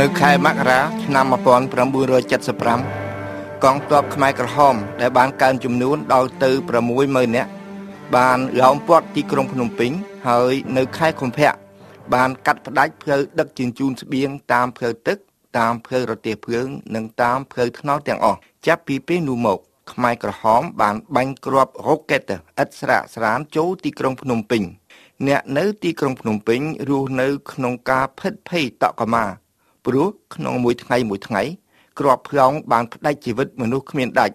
នៅខែមករាឆ្នាំ1975កងទ័ពខ្មែរក្រហម ដែលបានកើនចំនួនដល់ទៅ60000នាក់បានឡោមព័ទ្ធទីក្រុងភ្នំពេញ ហើយនៅខែកុម្ភៈបានកាត់ផ្ដាច់ផ្លូវដឹកជញ្ជូនស្បៀងតាមផ្លូវទឹក តាមផ្លូវរទេះភ្លើងនិងតាមផ្លូវថ្នល់ទាំងអស់ចាប់ពីពេលនោះមក ខ្មែរក្រហម បានបាញ់គ្រាប់រ៉ុកេតឥតស្រាកស្រានចូលទីក្រុងភ្នំពេញអ្នកនៅទីក្រុងភ្នំពេញរស់នៅក្នុងការផិតភ័យតក់កមា ព្រោះក្នុងមួយថ្ងៃមួយថ្ងៃគ្រាប់ផ្លោងបានផ្ដាច់ជីវិតមនុស្សគ្មានដាច់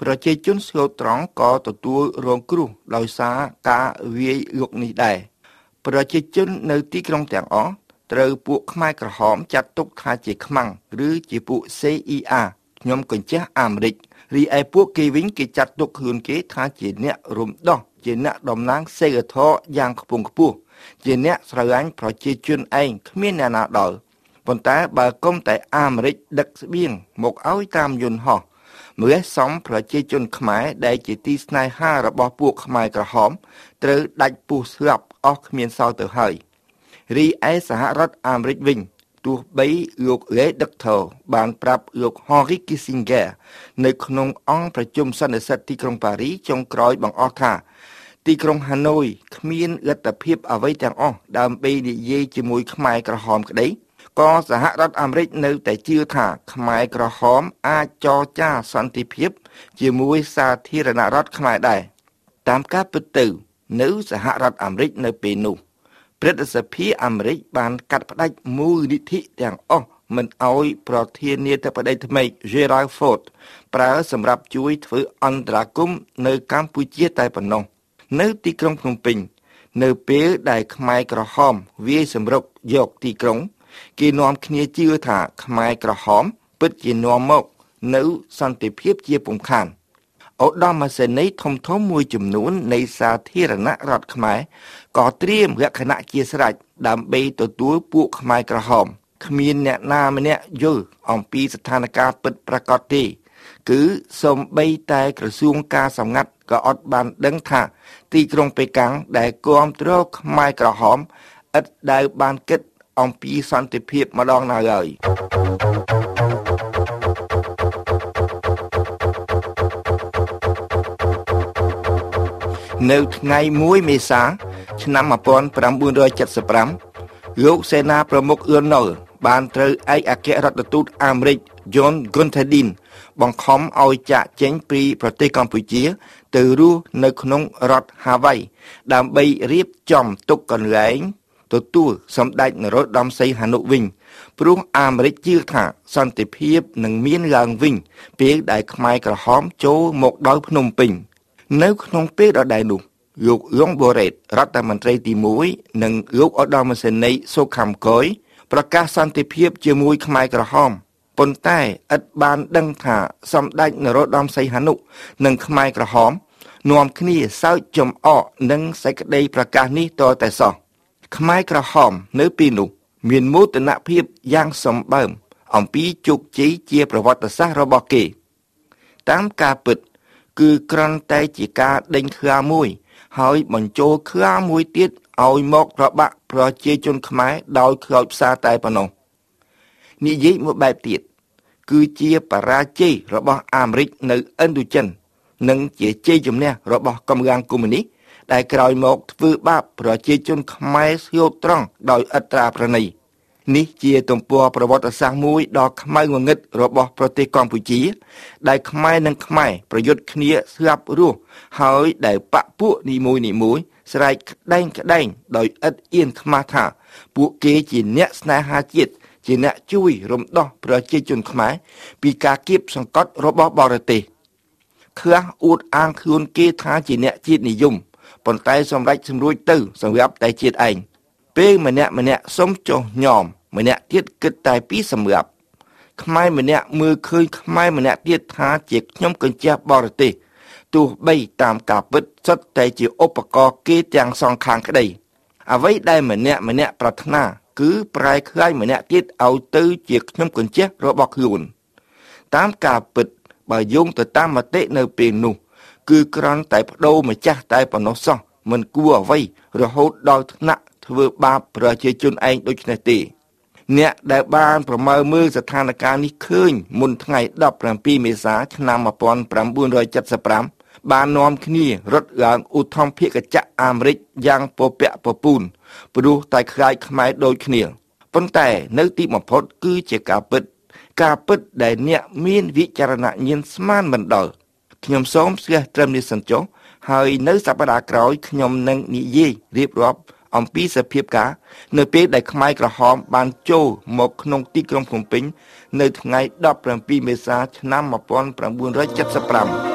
ប្រជាជនស្លូតត្រង់ក៏ទទួលរងគ្រោះដោយសារការវាយលុកនេះដែរប្រជាជននៅទីក្រុងទាំងអស់ត្រូវពួកខ្មែរក្រហមចាត់ទុកថាជាខ្មាំងឬជាពួក CIA ខ្ញុំកញ្ចេះអាមេរិករីឯពួកគេវិញគេចាត់ទុកខ្លួនគេថាជាអ្នករំដោះជាអ្នកតំណាងសេកធរយ៉ាងខ្ពង់ខ្ពស់ជាអ្នកស្រឡាញ់ប្រជាជនឯងគ្មានអ្នកណាដល់ ប៉ុន្តែបើគុំតែអាមេរិកដឹកស្បៀងមកឲ្យតាមយន្តហោះមើលសំប្រជាជនខ្មែរដែលជាទីស្នេហារបស់ពួកខ្មែរក្រហមត្រូវដាច់ពុះស្លាប់អស់គ្មានសល់ទៅហើយរីឯសហរដ្ឋអាមេរិកវិញទោះបីលោក Ray Doctor បានប្រាប់លោក Henry Kissinger នៅក្នុងអង្គប្រជុំសន្និសីទទីក្រុងប៉ារីចុងក្រោយបង្អស់ថា ទីក្រុងហាណូយគ្មានលទ្ធភាពអ្វីទាំងអស់ដើម្បីនិយាយជាមួយខ្មែរក្រហមក្តី ក៏សហរដ្ឋអាមេរិកនៅតែជឿថាខ្មែរក្រហមអាចចរចាសន្តិភាព ជាមួយសាធារណរដ្ឋខ្មែរដែរតាមការពិតទៅ នៅសហរដ្ឋអាមេរិកនៅពេលនោះព្រឹទ្ធសភាអាមេរិកបានកាត់ផ្តាច់មូលនិធិទាំងអស់មិនអោយប្រធានាធិបតីថ្មី Gerald Ford ប្រើសម្រាប់ជួយធ្វើអន្តរាគមនៅកម្ពុជាតែប៉ុណ្ណោះនៅទីក្រុងភ្នំពេញ នៅពេលដែលខ្មែរក្រហមវាយសម្រុកយកទីក្រុង គេនាំគ្នាជឿថាខ្មែរក្រហម ពិតជានាំមក នៅសន្តិភាពជាពំខានឧត្តមសេនីយ៍ធំធំមួយចំនួន នៃសាធារណរដ្ឋខ្មែរក៏ត្រៀមលក្ខណៈជាស្រេចដើម្បីទទួលពួកខ្មែរក្រហមគ្មានអ្នកណាម្នាក់យល់អំពីស្ថានភាពពិតប្រាកដទេ គឺសំបីតែក្រសួងការសម្ងាត់ក៏អត់បានដឹងថា ទីក្រុងប៉េកាំងដែលគ្រប់គ្រងខ្មែរក្រហមឥតដែលបានគិត អំពីសន្តិភាពម្ដងណាឡើយនៅថ្ងៃ1មេសា ឆ្នាំ1975លោកសេនាប្រមុខអ៊ឿនណុលបានត្រូវឯកអគ្គរដ្ឋទូតអាមេរិក John Gunterdin បង្ខំឲ្យចាក់ចេញពីប្រទេសកម្ពុជា ទៅរស់នៅក្នុងរដ្ឋ Hawaii ដើម្បីរៀបចំទុកកន្លែង ទទួលសម្ដេចនរោត្តមសីហនុវិញព្រោះអាមេរិកជឿថាសន្តិភាពនឹងមានឡើងវិញពេលដែលខ្មែរក្រហមចូលមកដល់ភ្នំពេញ នៅក្នុងពេលដដែលនោះលោកយងបូរ៉េតរដ្ឋមន្ត្រីទី1និងលោកឧត្តមសេនីយ៍សូខាំកុយប្រកាសសន្តិភាពជាមួយខ្មែរក្រហមប៉ុន្តែឥតបានដឹងថាសម្ដេចនរោត្តមសីហនុនិងខ្មែរក្រហម នាំគ្នាសើចចំអកនឹងសេចក្តីប្រកាសនេះតតែសោះ ខ្មែរក្រហមនៅពេលនោះ មានមោទនភាពយ៉ាងសម្បើមអំពីជោគជ័យជាប្រវត្តិសាស្ត្ររបស់គេ តាមការពិត គឺគ្រាន់តែជាការដេញខ្លាមួយ ហើយបញ្ចូលខ្លាមួយទៀតឲ្យមកប្របាក់ប្រជាជនខ្មែរដោយខ្លោចផ្សាតែប៉ុណ្ណោះនិយាយមួយបែបទៀតគឺជាបរាជ័យរបស់អាមេរិកនៅឥណ្ឌូចិន និងជាជ័យជំនះរបស់កម្លាំងកុម្មុយនីស ដែលក្រោយមកធ្វើបាបប្រជាជនខ្មែរស្យោតត្រង់ដោយឥត្រាប្រណីនេះជាទំព័រប្រវត្តិសាស្ត្រមួយដ៏ខ្មៅងងឹតរបស់ប្រទេសកម្ពុជា ដែលខ្មែរនិងខ្មែរប្រយុទ្ធគ្នាស្លាប់រស់ហើយដែលបពពួកនីមួយនីមួយស្រែកក្តែងក្តែងដោយឥតអៀនខ្មាស់ថា ពួកគេជាអ្នកស្នេហាជាតិជាអ្នកជួយរំដោះប្រជាជនខ្មែរពីការគៀបសង្កត់របស់បរទេសខ្លះអួតអាងខ្លួនគេថាជាអ្នកជាតិនិយម ប៉ុន្តែសម្រេចសម្រួចទៅសម្រាប់តែជាតិឯងពេលម្នាក់ម្នាក់សុំចុះញោមម្នាក់ទៀតគិតតែពីសម្រាប់ខ្មែរម្នាក់មើលឃើញខ្មែរម្នាក់ទៀតថាជាខ្ញុំកញ្ជះបរទេសទោះបីតាមការពិតសុទ្ធតែជាឧបករណ៍គេទាំងសងខាងក្តី អ្វីដែលម្នាក់ម្នាក់ប្រាថ្នាគឺប្រែក្លាយម្នាក់ទៀតឲ្យទៅជាខ្ញុំកញ្ជះរបស់ខ្លួនតាមការពិតបើយោងទៅតាមមតិនៅពេលនោះ គឺគ្រាន់តែបដូរម្ចាស់តែប៉ុណ្ណោះសោះមិនគួរអ្វីរហូតដល់ថ្នាក់ធ្វើបាបប្រជាជនឯងដូចនេះទេអ្នកដែលបានប្រមើលមើលស្ថានភាពនេះឃើញមុនថ្ងៃ17មេសាឆ្នាំ1975បាននាំគ្នារត់ឡើងឧទ្ធម្ភាគចក្រអាមេរិកយ៉ាងពពាក់ពពូនព្រោះតែខ្លាចខ្មែរដូចគ្នាប៉ុន្តែនៅទីបំផុតគឺជាការពិត ការពិតដែលអ្នកមានវិចារណញ្ញាណស្មានមិនដល់ ខ្ញុំសូមស្ទះត្រឹមនេះសិនចុះហើយនៅសប្តាហ៍ក្រោយខ្ញុំនឹងនិយាយរៀបរាប់អំពីសភាពការនៅពេលដែលខ្មែរក្រហមបានចូលមកក្នុងទីក្រុងភ្នំពេញ នៅថ្ងៃ17មេសាឆ្នាំ1975